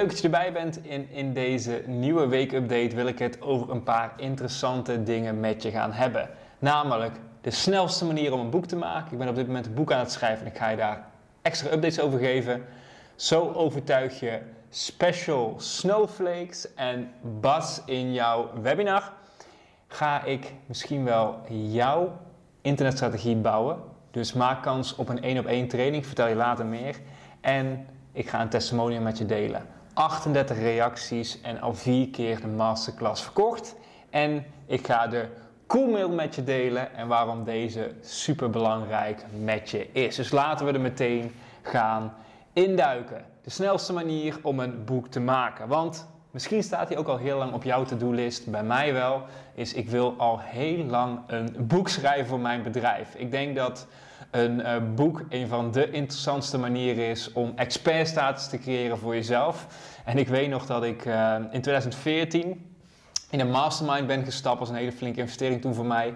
Leuk dat je erbij bent. In, in deze nieuwe week-update wil ik het over een paar interessante dingen met je gaan hebben. Namelijk de snelste manier om een boek te maken. Ik ben op dit moment een boek aan het schrijven en ik ga je daar extra updates over geven. Zo overtuig je special snowflakes en Bas in jouw webinar. Ga ik misschien wel jouw internetstrategie bouwen. Dus maak kans op een één op één training, vertel je later meer. En ik ga een testimonial met je delen. 38 reacties en al vier keer de masterclass verkocht. En ik ga de coolmail met je delen en waarom deze super belangrijk met je is. Dus laten we er meteen gaan induiken. De snelste manier om een boek te maken. Want misschien staat hij ook al heel lang op jouw to-do-list. Bij mij wel. Is ik wil al heel lang een boek schrijven voor mijn bedrijf. Ik denk dat een uh, boek een van de interessantste manieren is om expertstatus te creëren voor jezelf. En ik weet nog dat ik uh, in 2014 in een mastermind ben gestapt. Was een hele flinke investering toen voor mij.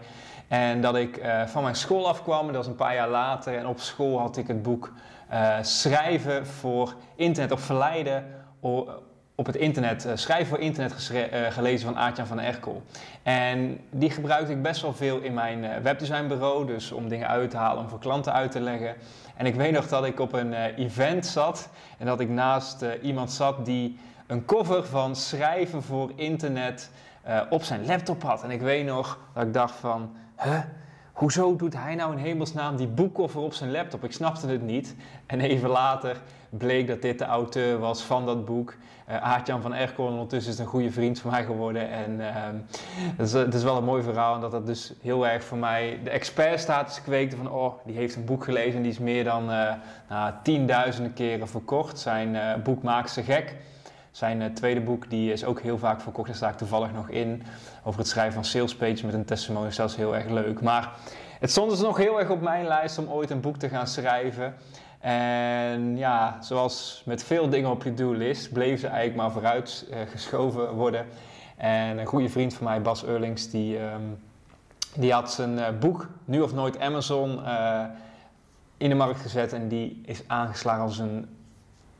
En dat ik uh, van mijn school afkwam, dat was een paar jaar later. En op school had ik het boek Schrijven voor Internet of Verleiden op het internet, uh, schrijven voor internet uh, gelezen van Aartjan van Erkel. En die gebruikte ik best wel veel in mijn uh, webdesignbureau, dus om dingen uit te halen, om voor klanten uit te leggen. En ik weet nog dat ik op een event zat en dat ik naast iemand zat die een cover van schrijven voor internet op zijn laptop had. En ik weet nog dat ik dacht van, huh? Hoezo doet hij nou in hemelsnaam die boekcover op zijn laptop? Ik snapte het niet. En even later bleek dat dit de auteur was van dat boek. Uh, Aartjan van Erkel, ondertussen is een goede vriend van mij geworden. En uh, het, is, het, is, wel een mooi verhaal. En dat dat dus heel erg voor mij de expertstatus kweekte van... oh, die heeft een boek gelezen en die is meer dan uh, nou, tienduizenden keren verkocht. Zijn boek maakt ze gek. Zijn tweede boek die is ook heel vaak verkocht. Daar sta ik toevallig nog in. Over het schrijven van salespages met een testimonial. Dat is heel erg leuk. Maar het stond dus nog heel erg op mijn lijst om ooit een boek te gaan schrijven. En ja, zoals met veel dingen op je do-list, bleef ze eigenlijk maar vooruit uh, geschoven worden. En een goede vriend van mij, Bas Eurlings, die, um, die had zijn uh, boek Nu of Nooit Amazon in de markt gezet. En die is aangeslagen als een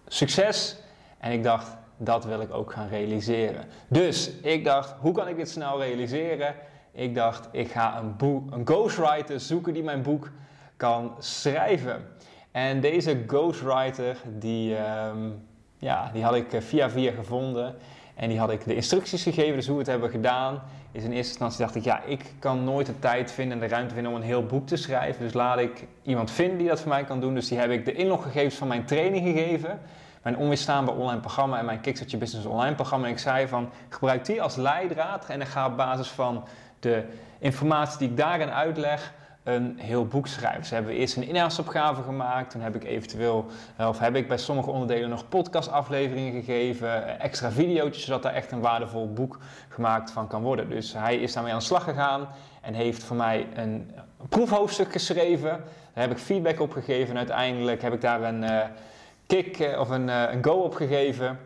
succes. En ik dacht, dat wil ik ook gaan realiseren. Dus ik dacht, hoe kan ik dit snel realiseren? Ik dacht, ik ga een, boek, een ghostwriter zoeken die mijn boek kan schrijven. En deze ghostwriter, die, um, ja, die had ik eh, via via gevonden. En die had ik de instructies gegeven, dus hoe we het hebben gedaan. Is in eerste instantie dacht ik, ja, ik kan nooit de tijd vinden en de ruimte vinden om een heel boek te schrijven. Dus laat ik iemand vinden die dat voor mij kan doen. Dus die heb ik de inloggegevens van mijn training gegeven. Mijn onweerstaanbaar online programma en mijn Kickstart Business online programma. En ik zei van, gebruik die als leidraad. En dan ga op basis van de informatie die ik daarin uitleg een heel boek schrijven. Ze hebben eerst een inhoudsopgave gemaakt. Toen heb ik eventueel, eh, of heb ik bij sommige onderdelen nog podcastafleveringen gegeven, eh, extra video's, zodat daar echt een waardevol boek gemaakt van kan worden. Dus hij is daarmee aan de slag gegaan en heeft voor mij een proefhoofdstuk geschreven. Daar heb ik feedback op gegeven en uiteindelijk heb ik daar een uh, kick uh, of een, uh, een go op gegeven.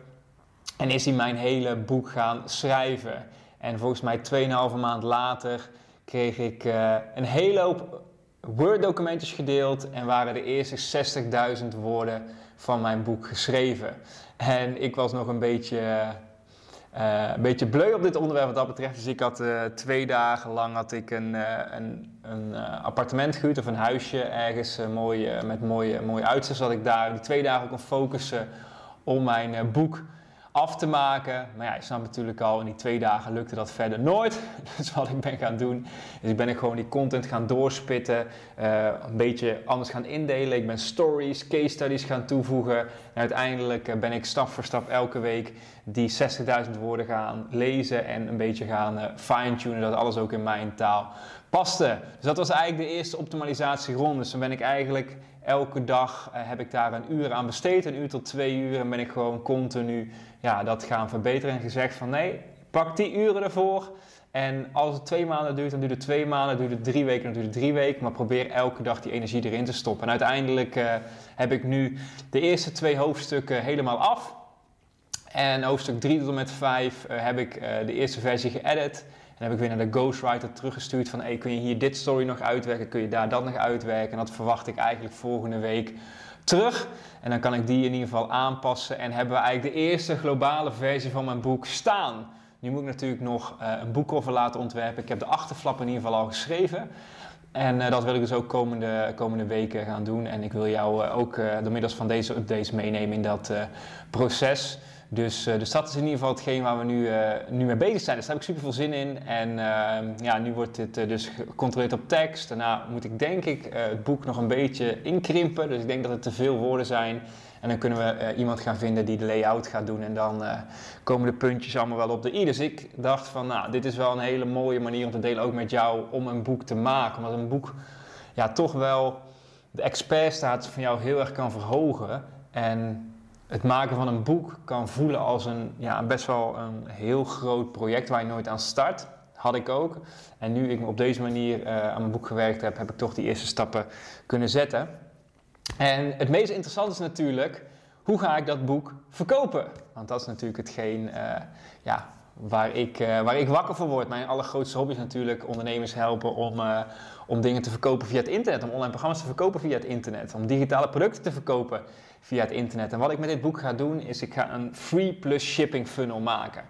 En is hij mijn hele boek gaan schrijven. En volgens mij 2,5 maand later kreeg ik uh, een hele hoop Word-documentjes gedeeld en waren de eerste 60.000 woorden van mijn boek geschreven. En ik was nog een beetje, uh, een beetje bleu op dit onderwerp wat dat betreft. Dus ik had uh, twee dagen lang had ik een, een, een appartement gehuurd of een huisje ergens mooi, met mooie, mooie uitzicht. Zat ik daar die twee dagen kon focussen om mijn boek af te maken. Maar ja, je snapt natuurlijk al, in die twee dagen lukte dat verder nooit. Dus wat ik ben gaan doen, is ik ben ik gewoon die content gaan doorspitten. Uh, een beetje anders gaan indelen. Ik ben stories, case studies gaan toevoegen. En uiteindelijk eh, ben ik stap voor stap elke week die 60.000 woorden gaan lezen en een beetje gaan uh, fine-tunen dat alles ook in mijn taal paste. Dus dat was eigenlijk de eerste optimalisatieronde. Dus dan ben ik eigenlijk elke dag uh, heb ik daar een uur aan besteed, een uur tot twee uur en ben ik gewoon continu ja, dat gaan verbeteren en gezegd van nee, pak die uren ervoor. En als het twee maanden duurt, dan duurt het twee maanden, duurt het drie weken, dan duurt het drie weken. Maar probeer elke dag die energie erin te stoppen. En uiteindelijk uh, heb ik nu de eerste twee hoofdstukken helemaal af. En hoofdstuk 3 tot en met 5 uh, heb ik de eerste versie geëdit. En heb ik weer naar de ghostwriter teruggestuurd van... Kun je hier dit story nog uitwerken? Kun je daar dat nog uitwerken? En dat verwacht ik eigenlijk volgende week terug. En dan kan ik die in ieder geval aanpassen. En hebben we eigenlijk de eerste globale versie van mijn boek staan. Nu moet ik natuurlijk nog uh, een boekcover laten ontwerpen. Ik heb de achterflap in ieder geval al geschreven. En uh, dat wil ik dus ook komende, komende weken gaan doen. En ik wil jou uh, ook door middels van deze updates meenemen in dat proces. Dus, dus dat is in ieder geval hetgeen waar we nu, nu mee bezig zijn. Dus daar heb ik super veel zin in. En ehm, ja, nu wordt dit dus gecontroleerd op tekst. Daarna moet ik denk ik het boek nog een beetje inkrimpen. Dus ik denk dat het te veel woorden zijn. En dan kunnen we iemand gaan vinden die de layout gaat doen. En dan komen de puntjes allemaal wel op de i. Dus ik dacht van, nou, dit is wel een hele mooie manier om te delen, ook met jou, om een boek te maken. Omdat een boek ja, toch wel de expertstatus van jou heel erg kan verhogen. En het maken van een boek kan voelen als een, ja, best wel een heel groot project waar je nooit aan start. Had ik ook. En nu ik op deze manier uh, aan mijn boek gewerkt heb, heb ik toch die eerste stappen kunnen zetten. En het meest interessante is natuurlijk, hoe ga ik dat boek verkopen? Want dat is natuurlijk hetgeen uh, ja, waar, ik, uh, waar ik wakker voor word. Mijn allergrootste hobby is natuurlijk ondernemers helpen om, om dingen te verkopen via het internet. Om online programma's te verkopen via het internet. Om digitale producten te verkopen via het internet. En wat ik met dit boek ga doen, is ik ga een free plus shipping funnel maken.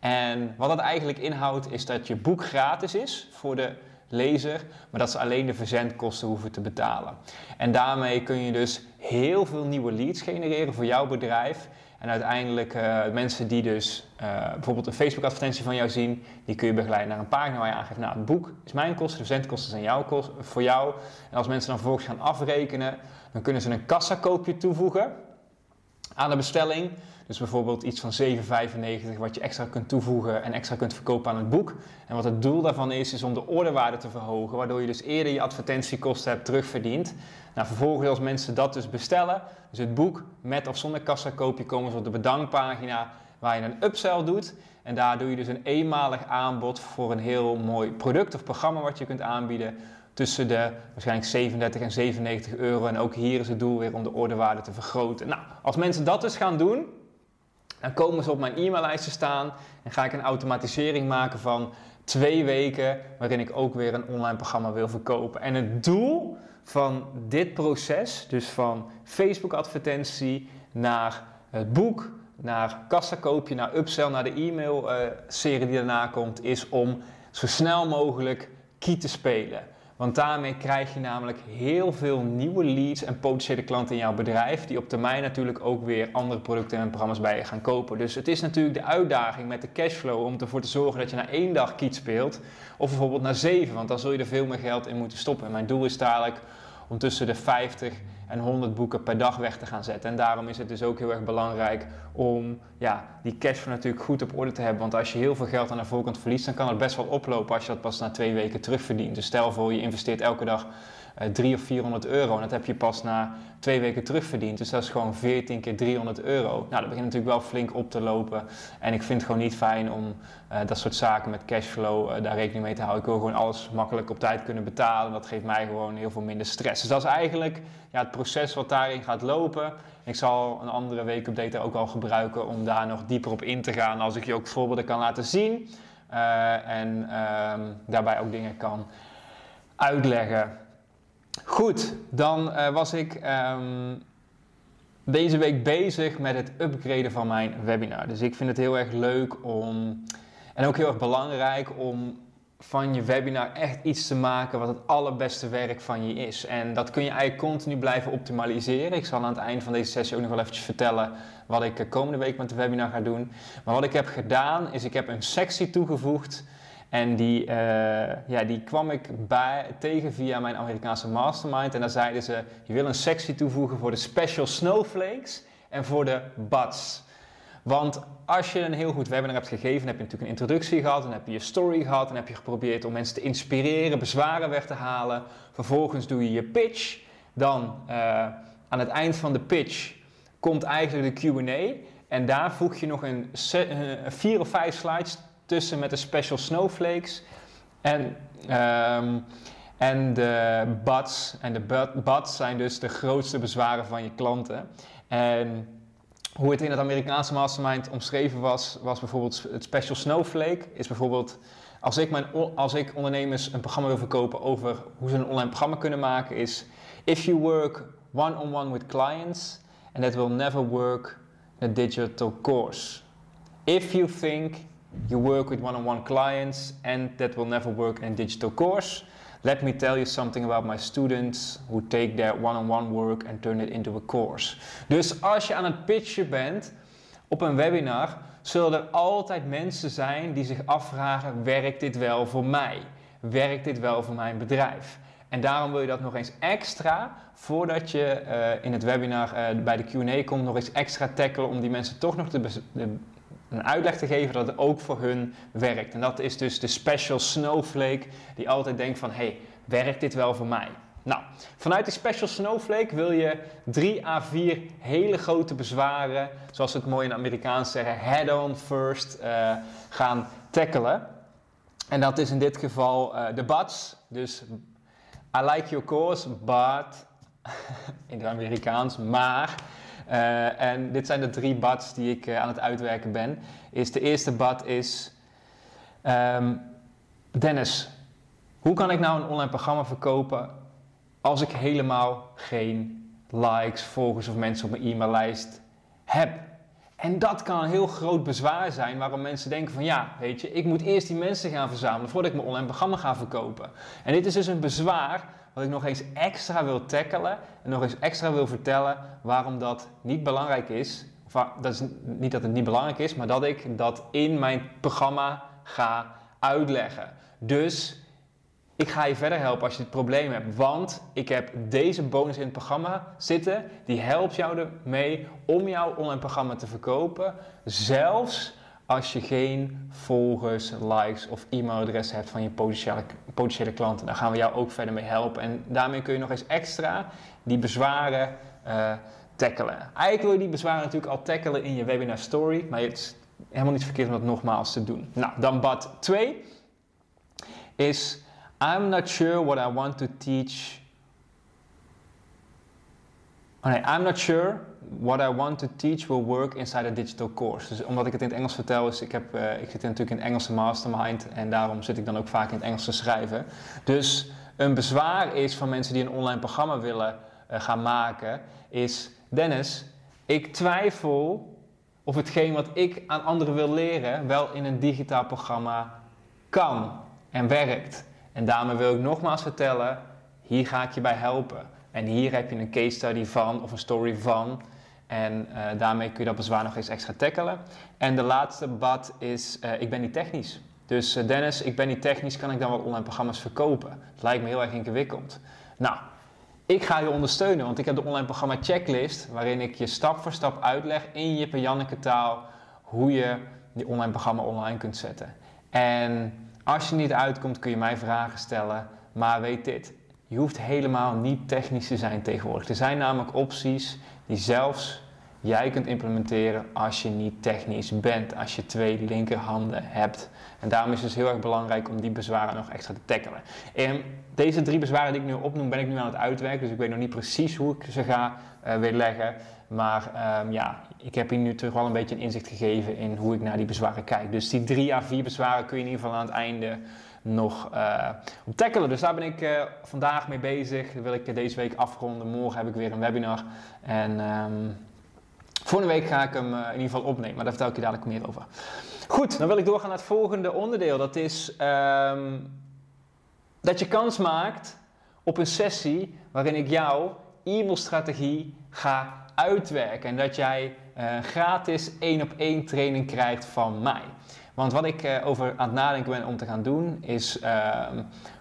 En wat dat eigenlijk inhoudt, is dat je boek gratis is voor de lezer, maar dat ze alleen de verzendkosten hoeven te betalen. En daarmee kun je dus heel veel nieuwe leads genereren voor jouw bedrijf. En uiteindelijk uh, mensen die dus uh, bijvoorbeeld een Facebook advertentie van jou zien, die kun je begeleiden naar een pagina waar je aangeeft, nou het boek is mijn kosten, de verzendkosten zijn jouw kost, voor jou. En als mensen dan vervolgens gaan afrekenen, dan kunnen ze een kassakoopje toevoegen aan de bestelling. Dus bijvoorbeeld iets van 7,95 wat je extra kunt toevoegen en extra kunt verkopen aan het boek. En wat het doel daarvan is, is om de orderwaarde te verhogen, waardoor je dus eerder je advertentiekosten hebt terugverdiend. Nou, vervolgens als mensen dat dus bestellen, dus het boek met of zonder kassakoopje, komen ze op de bedankpagina waar je een upsell doet. En daar doe je dus een eenmalig aanbod voor een heel mooi product of programma wat je kunt aanbieden tussen de waarschijnlijk 37 en 97 euro. En ook hier is het doel weer om de orderwaarde te vergroten. Nou, als mensen dat dus gaan doen, dan komen ze op mijn e-maillijst te staan en ga ik een automatisering maken van twee weken waarin ik ook weer een online programma wil verkopen. En het doel van dit proces, dus van Facebook advertentie naar het boek, naar kassakoopje, naar upsell, naar de e-mail uh, serie die daarna komt, is om zo snel mogelijk key te spelen. Want daarmee krijg je namelijk heel veel nieuwe leads en potentiële klanten in jouw bedrijf, die op termijn natuurlijk ook weer andere producten en programma's bij je gaan kopen. Dus het is natuurlijk de uitdaging met de cashflow om ervoor te zorgen dat je na één dag kiet speelt, of bijvoorbeeld na zeven, want dan zul je er veel meer geld in moeten stoppen. En mijn doel is dadelijk om tussen de 50 en 100 boeken per dag weg te gaan zetten. En daarom is het dus ook heel erg belangrijk om ja, die cashflow natuurlijk goed op orde te hebben. Want als je heel veel geld aan de voorkant verliest, dan kan het best wel oplopen als je dat pas na twee weken terugverdient. Dus stel voor je investeert elke dag uh, 300 of 400 euro en dat heb je pas na twee weken terugverdiend. Dus dat is gewoon 14 keer 300 euro. Nou, dat begint natuurlijk wel flink op te lopen. En ik vind het gewoon niet fijn om uh, dat soort zaken met cashflow uh, daar rekening mee te houden. Ik wil gewoon alles makkelijk op tijd kunnen betalen. Dat geeft mij gewoon heel veel minder stress. Dus dat is eigenlijk ja, het proces wat daarin gaat lopen. Ik zal een andere weekupdate ook al gebruiken om daar nog dieper op in te gaan. Als ik je ook voorbeelden kan laten zien. En ehm, daarbij ook dingen kan uitleggen. Goed, dan uh, was ik um, deze week bezig met het upgraden van mijn webinar. Dus ik vind het heel erg leuk om, en ook heel erg belangrijk om van je webinar echt iets te maken wat het allerbeste werk van je is. En dat kun je eigenlijk continu blijven optimaliseren. Ik zal aan het eind van deze sessie ook nog wel eventjes vertellen wat ik komende week met de webinar ga doen. Maar wat ik heb gedaan is ik heb een sectie toegevoegd en die, uh, ja, die kwam ik tegen via mijn Amerikaanse mastermind. En daar zeiden ze, je wil een sectie toevoegen voor de special snowflakes en voor de buds. Want als je een heel goed webinar hebt gegeven, heb je natuurlijk een introductie gehad, dan heb je je story gehad, dan heb je geprobeerd om mensen te inspireren, bezwaren weg te halen. Vervolgens doe je je pitch. Dan uh, aan het eind van de pitch komt eigenlijk de QA. En daar voeg je nog een, vier of vijf slides tussen met de special snowflakes. En, um, en de buts. En de buts zijn dus de grootste bezwaren van je klanten. En hoe het in het Amerikaanse mastermind omschreven was, was bijvoorbeeld het special snowflake. Is bijvoorbeeld als ik, mijn, als ik ondernemers een programma wil verkopen over hoe ze een online programma kunnen maken, is if you work one-on-one with clients and that will never work in a digital course. If you think you work with one-on-one clients and that will never work in a digital course, let me tell you something about my students who take their one-on-one work and turn it into a course. Dus als je aan het pitchen bent op een webinar, zullen er altijd mensen zijn die zich afvragen: werkt dit wel voor mij? Werkt dit wel voor mijn bedrijf? En daarom wil je dat nog eens extra, voordat je uh, in het webinar uh, bij de QA komt, nog eens extra tackelen om die mensen toch nog de, een uitleg te geven dat het ook voor hun werkt. En dat is dus de special snowflake die altijd denkt van, hey, werkt dit wel voor mij? Nou, vanuit die Special Snowflake wil je 3 à 4 hele grote bezwaren, zoals ze het mooi in Amerikaans zeggen, head-on first, uh, gaan tackelen. En dat is in dit geval uh, de buts. Dus I like your course, but in het Amerikaans, maar. Uh, en dit zijn de drie buts die ik aan het uitwerken ben. Is de eerste bad is, um, Dennis, hoe kan ik nou een online programma verkopen als ik helemaal geen likes, volgers of mensen op mijn e-maillijst heb. En dat kan een heel groot bezwaar zijn waarom mensen denken van ja, weet je, ik moet eerst die mensen gaan verzamelen voordat ik mijn online programma ga verkopen. En dit is dus een bezwaar wat ik nog eens extra wil tackelen en nog eens extra wil vertellen waarom dat niet belangrijk is. Of, dat is niet dat het niet belangrijk is, maar dat ik dat in mijn programma ga uitleggen. Dus ik ga je verder helpen als je dit probleem hebt. Want ik heb deze bonus in het programma zitten. Die helpt jou ermee om jouw online programma te verkopen. Zelfs als je geen volgers, likes of e-mailadres hebt van je potentiële, potentiële klanten. Daar gaan we jou ook verder mee helpen. En daarmee kun je nog eens extra die bezwaren uh, tackelen. Eigenlijk wil je die bezwaren natuurlijk al tackelen in je webinar story. Maar het is helemaal niet verkeerd om dat nogmaals te doen. Nou, dan bad 2 is I'm not sure what I want to teach. I'm not sure what I want to teach will work inside a digital course. Dus omdat ik het in het Engels vertel, is ik, heb, uh, ik zit natuurlijk in het Engelse mastermind en daarom zit ik dan ook vaak in het Engels te schrijven. Dus een bezwaar is van mensen die een online programma willen uh, gaan maken, is Dennis, ik twijfel of hetgeen wat ik aan anderen wil leren wel in een digitaal programma kan en werkt. En daarmee wil ik nogmaals vertellen, hier ga ik je bij helpen. En hier heb je een case study van of een story van. En uh, daarmee kun je dat bezwaar nog eens extra tackelen. En de laatste bad is, uh, ik ben niet technisch. Dus uh, Dennis, ik ben niet technisch, kan ik dan wel online programma's verkopen? Dat lijkt me heel erg ingewikkeld. Nou, ik ga je ondersteunen, want ik heb de online programma checklist, waarin ik je stap voor stap uitleg in je Janneke taal hoe je die online programma online kunt zetten. En als je niet uitkomt kun je mij vragen stellen, maar weet dit. Je hoeft helemaal niet technisch te zijn tegenwoordig. Er zijn namelijk opties die zelfs jij kunt implementeren als je niet technisch bent, als je twee linkerhanden hebt. En daarom is het dus heel erg belangrijk om die bezwaren nog extra te tackelen. En deze drie bezwaren die ik nu opnoem, ben ik nu aan het uitwerken, dus ik weet nog niet precies hoe ik ze ga uh, weerleggen. Maar um, ja, ik heb hier nu terug wel een beetje een inzicht gegeven in hoe ik naar die bezwaren kijk. Dus die drie à vier bezwaren kun je in ieder geval aan het einde nog uh, op tackelen. Dus daar ben ik uh, vandaag mee bezig. Dat wil ik deze week afronden. Morgen heb ik weer een webinar. En um, volgende week ga ik hem in ieder geval opnemen. Maar daar vertel ik je dadelijk meer over. Goed, dan wil ik doorgaan naar het volgende onderdeel. Dat is um, dat je kans maakt op een sessie waarin ik jouw e-mailstrategie ga uitwerken. En dat jij gratis één op één training krijgt van mij. Want wat ik uh, over aan het nadenken ben om te gaan doen, is uh,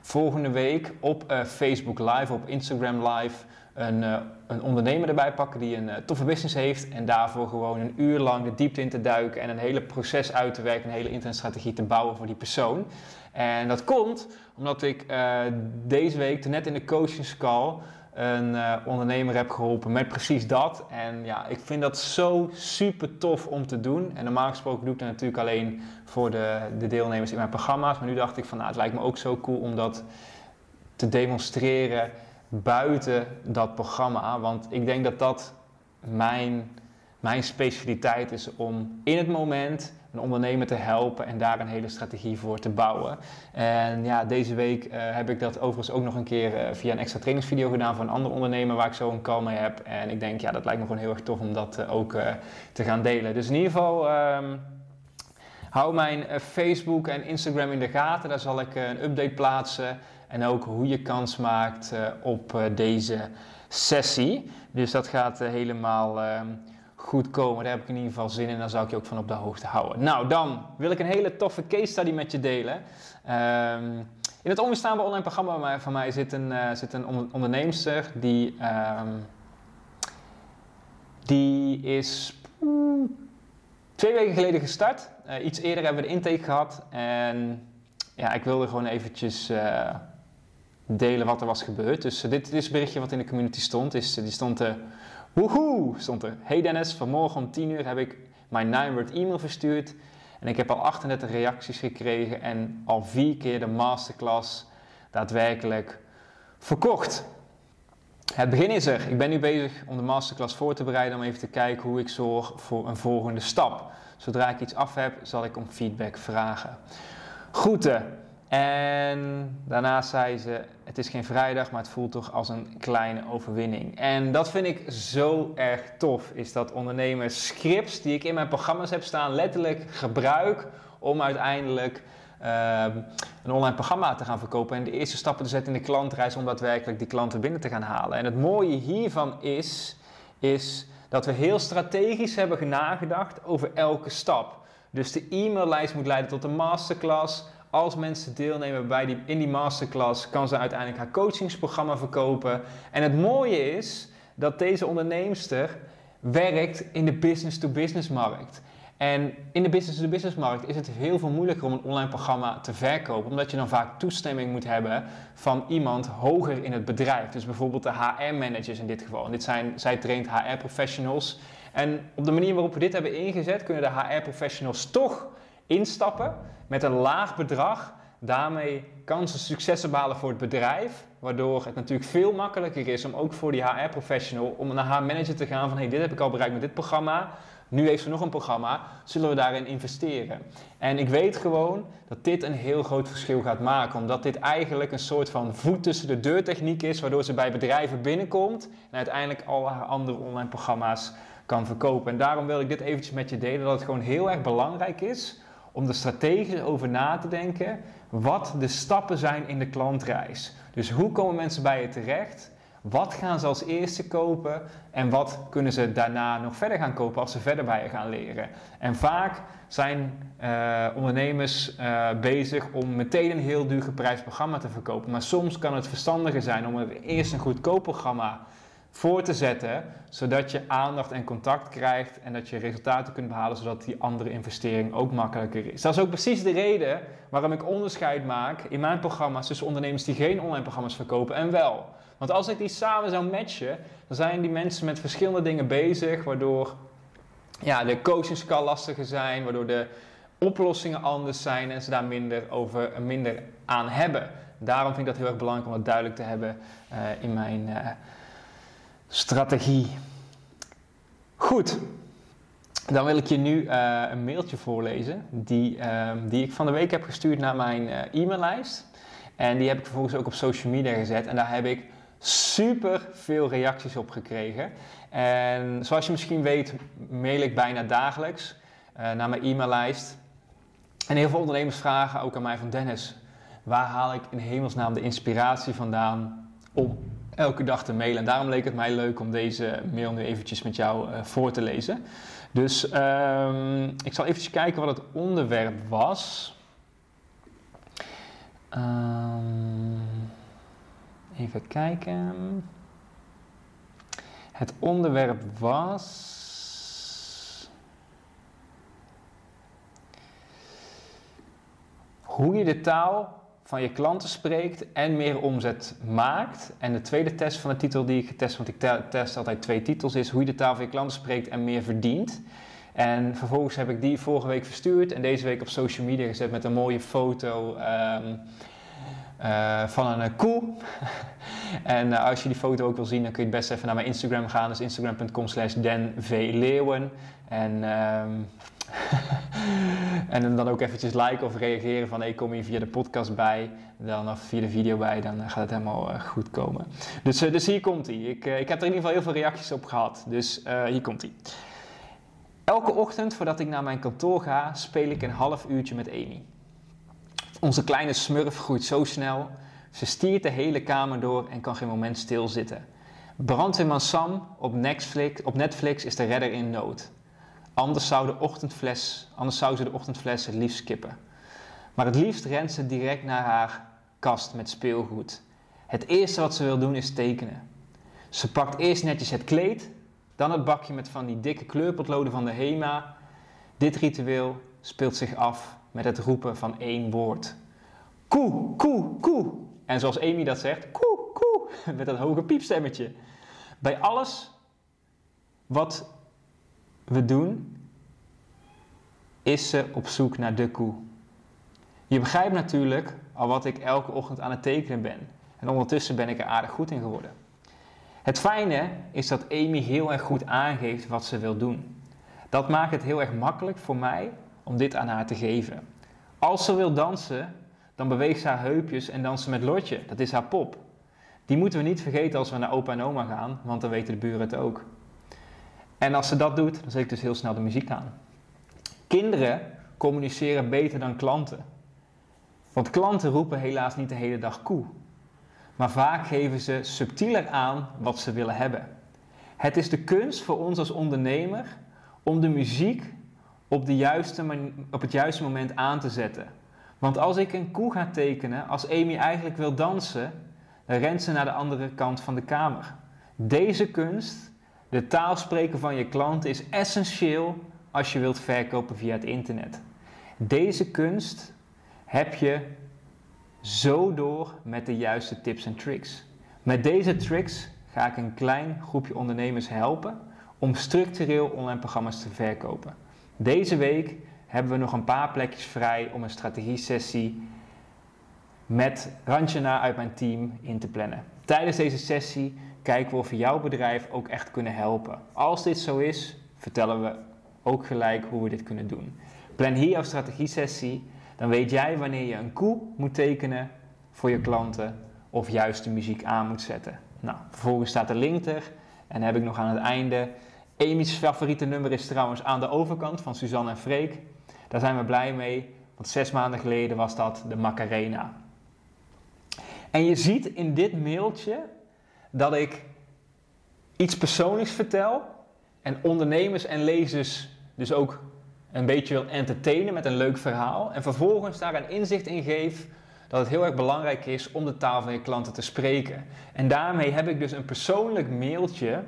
volgende week op uh, Facebook Live, op Instagram Live, een, uh, een ondernemer erbij pakken die een toffe business heeft en daarvoor gewoon een uur lang de diepte in te duiken en een hele proces uit te werken, een hele internetstrategie te bouwen voor die persoon. En dat komt omdat ik deze week net in de coachingscall een ondernemer heb geholpen met precies dat. En ja, ik vind dat zo super tof om te doen. En normaal gesproken doe ik dat natuurlijk alleen voor de, de deelnemers in mijn programma's. Maar nu dacht ik van nou, het lijkt me ook zo cool om dat te demonstreren buiten dat programma. Want ik denk dat dat mijn, mijn specialiteit is om in het moment een ondernemer te helpen en daar een hele strategie voor te bouwen. En ja, deze week uh, heb ik dat overigens ook nog een keer uh, via een extra trainingsvideo gedaan voor een andere ondernemer waar ik zo een call mee heb. En ik denk, ja, dat lijkt me gewoon heel erg tof om dat uh, ook te gaan delen. Dus in ieder geval. Um, hou mijn Facebook en Instagram in de gaten. Daar zal ik een update plaatsen. En ook hoe je kans maakt op deze sessie. Dus dat gaat helemaal ehm, goed komen. Daar heb ik in ieder geval zin in. Daar zal ik je ook van op de hoogte houden. Nou, dan wil ik een hele toffe case study met je delen. Um, in het onweerstaanbare online programma van mij zit een, zit een onderneemster die, um, die is twee weken geleden gestart. iets eerder hebben we de intake gehad. En ja, ik wilde gewoon eventjes delen wat er was gebeurd. Dus uh, dit, dit is het berichtje wat in de community stond. Is, die stond woehoe, stond er. Hey Dennis, vanmorgen om 10 uur heb ik mijn 9-word e-mail verstuurd. En ik heb al 38 reacties gekregen en al vier keer de masterclass daadwerkelijk verkocht. Het begin is er. Ik ben nu bezig om de masterclass voor te bereiden om even te kijken hoe ik zorg voor een volgende stap. Zodra ik iets af heb, zal ik om feedback vragen. Groeten. En daarna zei ze: Het is geen vrijdag, maar het voelt toch als een kleine overwinning. En dat vind ik zo erg tof. Is dat ondernemers scripts die ik in mijn programma's heb staan, letterlijk gebruik om uiteindelijk uh, een online programma te gaan verkopen. En de eerste stappen te zetten in de klantreis om daadwerkelijk die klanten binnen te gaan halen. En het mooie hiervan is, is dat we heel strategisch hebben nagedacht over elke stap. Dus de e-maillijst moet leiden tot een masterclass als mensen deelnemen bij die, in die masterclass, kan ze uiteindelijk haar coachingsprogramma verkopen. En het mooie is dat deze onderneemster werkt in de business-to-business markt. En in de business-to-business markt is het heel veel moeilijker om een online programma te verkopen, omdat je dan vaak toestemming moet hebben van iemand hoger in het bedrijf. Dus bijvoorbeeld de HR-managers in dit geval. En dit zijn, zij traint HR-professionals. En op de manier waarop we dit hebben ingezet, kunnen de HR-professionals toch instappen met een laag bedrag. Daarmee kan ze successen behalen voor het bedrijf. Waardoor het natuurlijk veel makkelijker is om ook voor die HR-professional om naar haar manager te gaan van hey, dit heb ik al bereikt met dit programma. Nu heeft ze nog een programma, zullen we daarin investeren? En ik weet gewoon dat dit een heel groot verschil gaat maken, omdat dit eigenlijk een soort van voet tussen de deur techniek is, waardoor ze bij bedrijven binnenkomt en uiteindelijk al haar andere online programma's kan verkopen. En daarom wil ik dit eventjes met je delen, dat het gewoon heel erg belangrijk is om er strategisch over na te denken wat de stappen zijn in de klantreis. Dus hoe komen mensen bij je terecht? Wat gaan ze als eerste kopen en wat kunnen ze daarna nog verder gaan kopen als ze verder bij je gaan leren? En vaak zijn uh, ondernemers uh, bezig om meteen een heel duur geprijsd programma te verkopen. Maar soms kan het verstandiger zijn om eerst een goedkoop programma voor te zetten, zodat je aandacht en contact krijgt en dat je resultaten kunt behalen, zodat die andere investering ook makkelijker is. Dat is ook precies de reden waarom ik onderscheid maak in mijn programma's tussen ondernemers die geen online programma's verkopen en wel. Want als ik die samen zou matchen, dan zijn die mensen met verschillende dingen bezig, waardoor ja, de coachings kan lastiger zijn, waardoor de oplossingen anders zijn en ze daar minder, over, minder aan hebben. Daarom vind ik dat heel erg belangrijk om dat duidelijk te hebben uh, in mijn. Uh, strategie. Goed, dan wil ik je nu uh, een mailtje voorlezen die, uh, die ik van de week heb gestuurd naar mijn uh, e-maillijst. En die heb ik vervolgens ook op social media gezet. En daar heb ik super veel reacties op gekregen. En zoals je misschien weet, mail ik bijna dagelijks naar mijn e-maillijst. En heel veel ondernemers vragen ook aan mij van Dennis, waar haal ik in hemelsnaam de inspiratie vandaan om elke dag te mailen. En daarom leek het mij leuk om deze mail nu eventjes met jou uh, voor te lezen. Dus um, ik zal eventjes kijken wat het onderwerp was. Um, even kijken. Het onderwerp was. Hoe je de taal je klanten spreekt en meer omzet maakt. En de tweede test van de titel die ik getest, want ik test altijd twee titels, is hoe je de taal van je klanten spreekt en meer verdient. En vervolgens heb ik die vorige week verstuurd en deze week op social media gezet met een mooie foto um, uh, van een uh, koe. en uh, als je die foto ook wil zien, dan kun je best even naar mijn Instagram gaan. Dus instagram.com slash denvleeuwen. En, um, en dan ook eventjes liken of reageren van hey, kom hier via de podcast bij. Dan of via de video bij, dan gaat het helemaal goed komen. Dus, dus hier komt hij. Ik, ik heb er in ieder geval heel veel reacties op gehad. Dus hier komt hij. Elke ochtend voordat ik naar mijn kantoor ga, speel ik een half uurtje met Amy. Onze kleine smurf groeit zo snel. Ze stiert de hele kamer door en kan geen moment stilzitten. Brandweerman Sam op Netflix, op Netflix is de redder in nood. Anders zou, de ochtendfles, anders zou ze de ochtendfles het liefst skippen. Maar het liefst rent ze direct naar haar kast met speelgoed. Het eerste wat ze wil doen is tekenen. Ze pakt eerst netjes het kleed, dan het bakje met van die dikke kleurpotloden van de HEMA. Dit ritueel speelt zich af met het roepen van één woord. Koe, koe, koe. En zoals Amy dat zegt, koe, koe, met dat hoge piepstemmetje. Bij alles wat we doen, is ze op zoek naar de koe. Je begrijpt natuurlijk al wat ik elke ochtend aan het tekenen ben. En ondertussen ben ik er aardig goed in geworden. Het fijne is dat Amy heel erg goed aangeeft wat ze wil doen. Dat maakt het heel erg makkelijk voor mij om dit aan haar te geven. Als ze wil dansen, dan beweegt ze haar heupjes en dansen met Lotje. Dat is haar pop. Die moeten we niet vergeten als we naar opa en oma gaan, want dan weten de buren het ook. En als ze dat doet, dan zet ik dus heel snel de muziek aan. Kinderen communiceren beter dan klanten. Want klanten roepen helaas niet de hele dag koe maar vaak geven ze subtieler aan wat ze willen hebben. Het is de kunst voor ons als ondernemer om de muziek op, de juiste op het juiste moment aan te zetten. Want als ik een koe ga tekenen, als Amy eigenlijk wil dansen, dan rent ze naar de andere kant van de kamer. Deze kunst, de taal spreken van je klant, is essentieel als je wilt verkopen via het internet. Deze kunst heb je zo door met de juiste tips en tricks. Met deze tricks ga ik een klein groepje ondernemers helpen om structureel online programma's te verkopen. Deze week hebben we nog een paar plekjes vrij om een strategie-sessie met Ranjana uit mijn team in te plannen. Tijdens deze sessie kijken we of we jouw bedrijf ook echt kunnen helpen. Als dit zo is, vertellen we ook gelijk hoe we dit kunnen doen. Plan hier jouw strategie-sessie dan weet jij wanneer je een koe moet tekenen voor je klanten of juist de muziek aan moet zetten. Nou, vervolgens staat de link er en heb ik nog aan het einde. Amy's favoriete nummer is trouwens aan de overkant van Suzanne en Freek. Daar zijn we blij mee, want zes maanden geleden was dat de Macarena. En je ziet in dit mailtje dat ik iets persoonlijks vertel en ondernemers en lezers dus ook een beetje wil entertainen met een leuk verhaal. En vervolgens daar een inzicht in geef dat het heel erg belangrijk is om de taal van je klanten te spreken. En daarmee heb ik dus een persoonlijk mailtje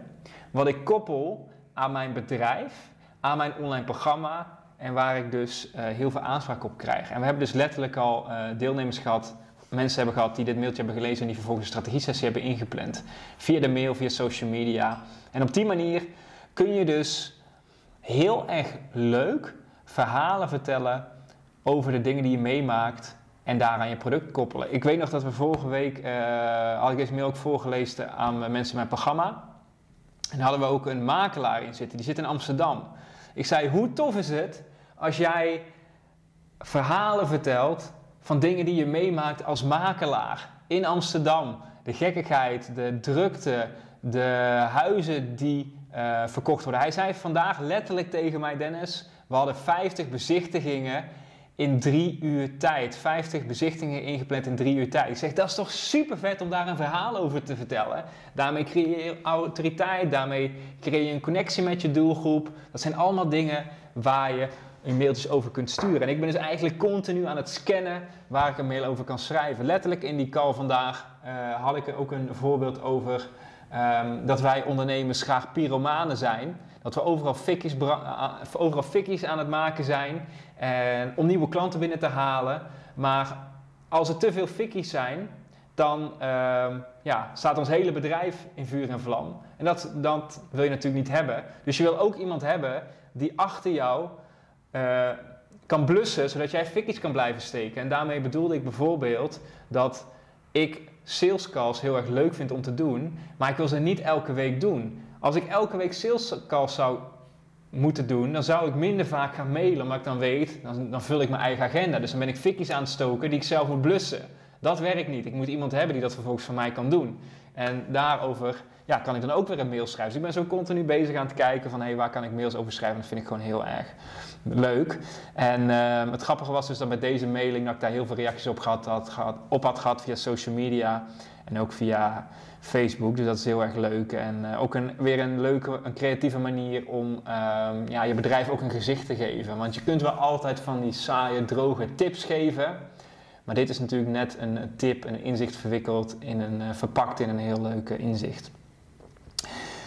wat ik koppel aan mijn bedrijf, aan mijn online programma en waar ik dus uh, heel veel aanspraak op krijg. En we hebben dus letterlijk al uh, deelnemers gehad, mensen hebben gehad die dit mailtje hebben gelezen en die vervolgens een strategie-sessie hebben ingepland. Via de mail, via social media. En op die manier kun je dus heel erg leuk verhalen vertellen over de dingen die je meemaakt en daaraan je product koppelen. Ik weet nog dat we vorige week, uh, had ik deze mail ook voorgelezen aan mensen in mijn programma. En hadden we ook een makelaar in zitten, die zit in Amsterdam. Ik zei, hoe tof is het als jij verhalen vertelt van dingen die je meemaakt als makelaar in Amsterdam. De gekkigheid, de drukte, de huizen die uh, verkocht worden. Hij zei vandaag letterlijk tegen mij, Dennis, we hadden 50 bezichtigingen in drie uur tijd. 50 bezichtigingen ingepland in drie uur tijd. Ik zeg, dat is toch super vet om daar een verhaal over te vertellen. Daarmee creëer je autoriteit, daarmee creëer je een connectie met je doelgroep. Dat zijn allemaal dingen waar je mailtjes over kunt sturen. En ik ben dus eigenlijk continu aan het scannen waar ik een mail over kan schrijven. Letterlijk in die call vandaag uh, had ik ook een voorbeeld over ehm, dat wij ondernemers graag pyromanen zijn. Dat we overal fikkies, overal fikkies aan het maken zijn om nieuwe klanten binnen te halen. Maar als er te veel fikkies zijn, dan ehm, ja, staat ons hele bedrijf in vuur en vlam. En dat, dat wil je natuurlijk niet hebben. Dus je wil ook iemand hebben die achter jou uh, kan blussen, zodat jij fikkies kan blijven steken. En daarmee bedoelde ik bijvoorbeeld dat ik sales calls heel erg leuk vind om te doen, maar ik wil ze niet elke week doen. Als ik elke week sales calls zou moeten doen, dan zou ik minder vaak gaan mailen, omdat ik dan weet, dan, dan vul ik mijn eigen agenda. Dus dan ben ik fikkies aan het stoken die ik zelf moet blussen. Dat werkt niet. Ik moet iemand hebben die dat vervolgens voor mij kan doen. En daarover ja, kan ik dan ook weer een mail schrijven. Dus ik ben zo continu bezig aan het kijken van hé, hey, waar kan ik mails over schrijven. Dat vind ik gewoon heel erg leuk. En uh, het grappige was dus dat met deze mailing dat ik daar heel veel reacties op, gehad, had, op had gehad via social media en ook via Facebook. Dus dat is heel erg leuk. En uh, ook een, weer een leuke, een creatieve manier om uh, ja, je bedrijf ook een gezicht te geven. Want je kunt wel altijd van die saaie, droge tips geven. Maar dit is natuurlijk net een tip, een inzicht verwikkeld in een, uh, verpakt in een heel leuk inzicht.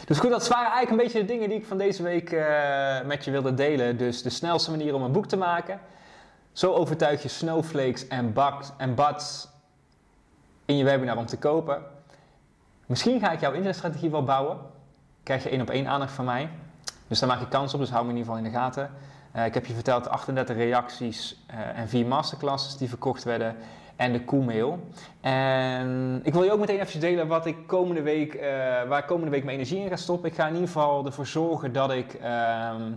Dus goed, dat waren eigenlijk een beetje de dingen die ik van deze week uh, met je wilde delen. Dus de snelste manier om een boek te maken. Zo overtuig je snowflakes en, bugs, en buds in je webinar om te kopen. Misschien ga ik jouw internetstrategie wel bouwen. Krijg je één op één aandacht van mij. Dus daar maak je kans op, dus hou me in ieder geval in de gaten. Uh, ik heb je verteld 38 reacties uh, en 4 masterclasses die verkocht werden en de koemail. En ik wil je ook meteen even delen wat ik komende week, uh, waar ik komende week mijn energie in ga stoppen. Ik ga in ieder geval ervoor zorgen dat ik ehm,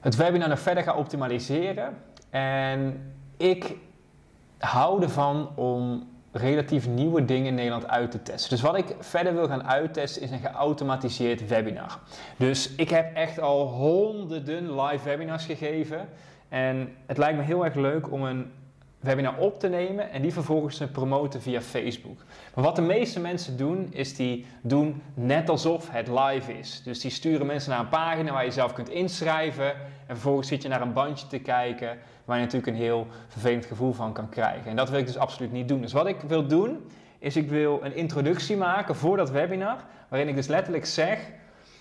het webinar nog verder ga optimaliseren. En ik hou ervan om relatief nieuwe dingen in Nederland uit te testen. Dus wat ik verder wil gaan uittesten is een geautomatiseerd webinar. Dus ik heb echt al honderden live webinars gegeven. En het lijkt me heel erg leuk om een webinar op te nemen en die vervolgens te promoten via Facebook. Maar wat de meeste mensen doen, is die doen net alsof het live is. Dus die sturen mensen naar een pagina waar je zelf kunt inschrijven en vervolgens zit je naar een bandje te kijken waar je natuurlijk een heel vervelend gevoel van kan krijgen. En dat wil ik dus absoluut niet doen. Dus wat ik wil doen, is ik wil een introductie maken voor dat webinar, waarin ik dus letterlijk zeg,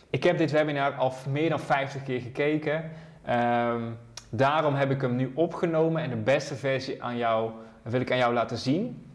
ik heb dit webinar al meer dan 50 keer gekeken. Um, Daarom heb ik hem nu opgenomen en de beste versie aan jou wil ik aan jou laten zien.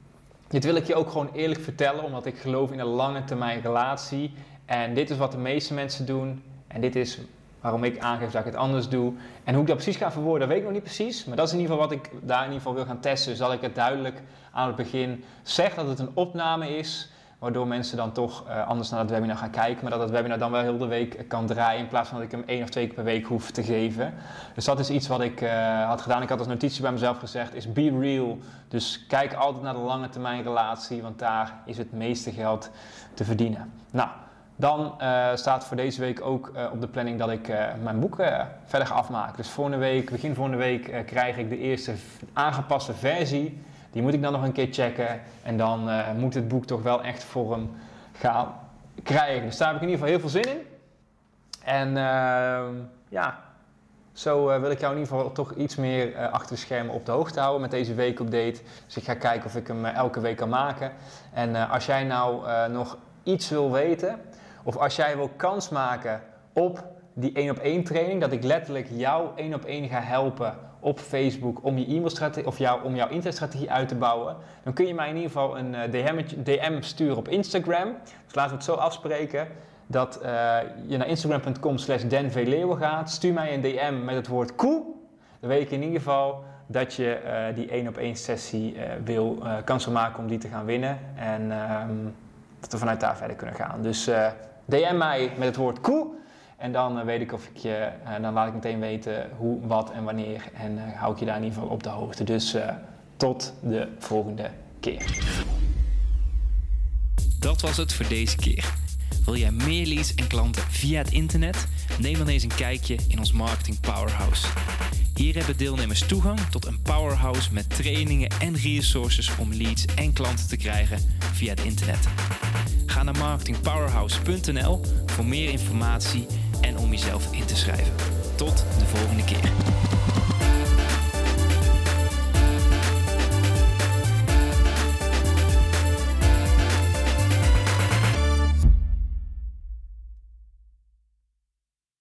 Dit wil ik je ook gewoon eerlijk vertellen, omdat ik geloof in een lange termijn relatie. En dit is wat de meeste mensen doen. En dit is waarom ik aangeef dat ik het anders doe. En hoe ik dat precies ga verwoorden, weet ik nog niet precies. Maar dat is in ieder geval wat ik daar in ieder geval wil gaan testen. Dus dat ik het duidelijk aan het begin zeg dat het een opname is. Waardoor mensen dan toch uh, anders naar het webinar gaan kijken. Maar dat het webinar dan wel heel de week kan draaien. In plaats van dat ik hem één of twee keer per week hoef te geven. Dus dat is iets wat ik uh, had gedaan. Ik had als notitie bij mezelf gezegd: is be real. Dus kijk altijd naar de lange termijn relatie. Want daar is het meeste geld te verdienen. Nou. Dan staat voor deze week ook op de planning dat ik mijn boek verder ga afmaken. Dus volgende week, begin volgende week, krijg ik de eerste aangepaste versie die moet ik dan nog een keer checken. En dan uh, moet het boek toch wel echt vorm gaan krijgen. Dus daar heb ik in ieder geval heel veel zin in. En uh, ja, zo uh, wil ik jou in ieder geval toch iets meer uh, achter de schermen op de hoogte houden met deze weekupdate. Dus ik ga kijken of ik hem elke week kan maken. En als jij nou nog iets wil weten, of als jij wil kans maken op die één op één training, dat ik letterlijk jou één op één ga helpen op Facebook om je e-mailstrategie of jou, om jouw internetstrategie uit te bouwen, dan kun je mij in ieder geval een eh, DM, DM, sturen op Instagram. Dus laten we het zo afspreken dat uh, je naar instagram.com slash gaat. Stuur mij een DM met het woord koe. Dan weet ik in ieder geval dat je uh, die één op één sessie wil, kans maken om die te gaan winnen. En ehm, dat we vanuit daar verder kunnen gaan. Dus DM mij met het woord koe. En dan uh, weet ik of ik je, uh, dan laat ik meteen weten hoe, wat en wanneer. En uh, hou ik je daar in ieder geval op de hoogte. Dus tot de volgende keer. Dat was het voor deze keer. Wil jij meer leads en klanten via het internet? Neem dan eens een kijkje in ons Marketing Powerhouse. Hier hebben deelnemers toegang tot een powerhouse met trainingen en resources om leads en klanten te krijgen via het internet. Ga naar marketingpowerhouse.nl voor meer informatie en om jezelf in te schrijven. Tot de volgende keer.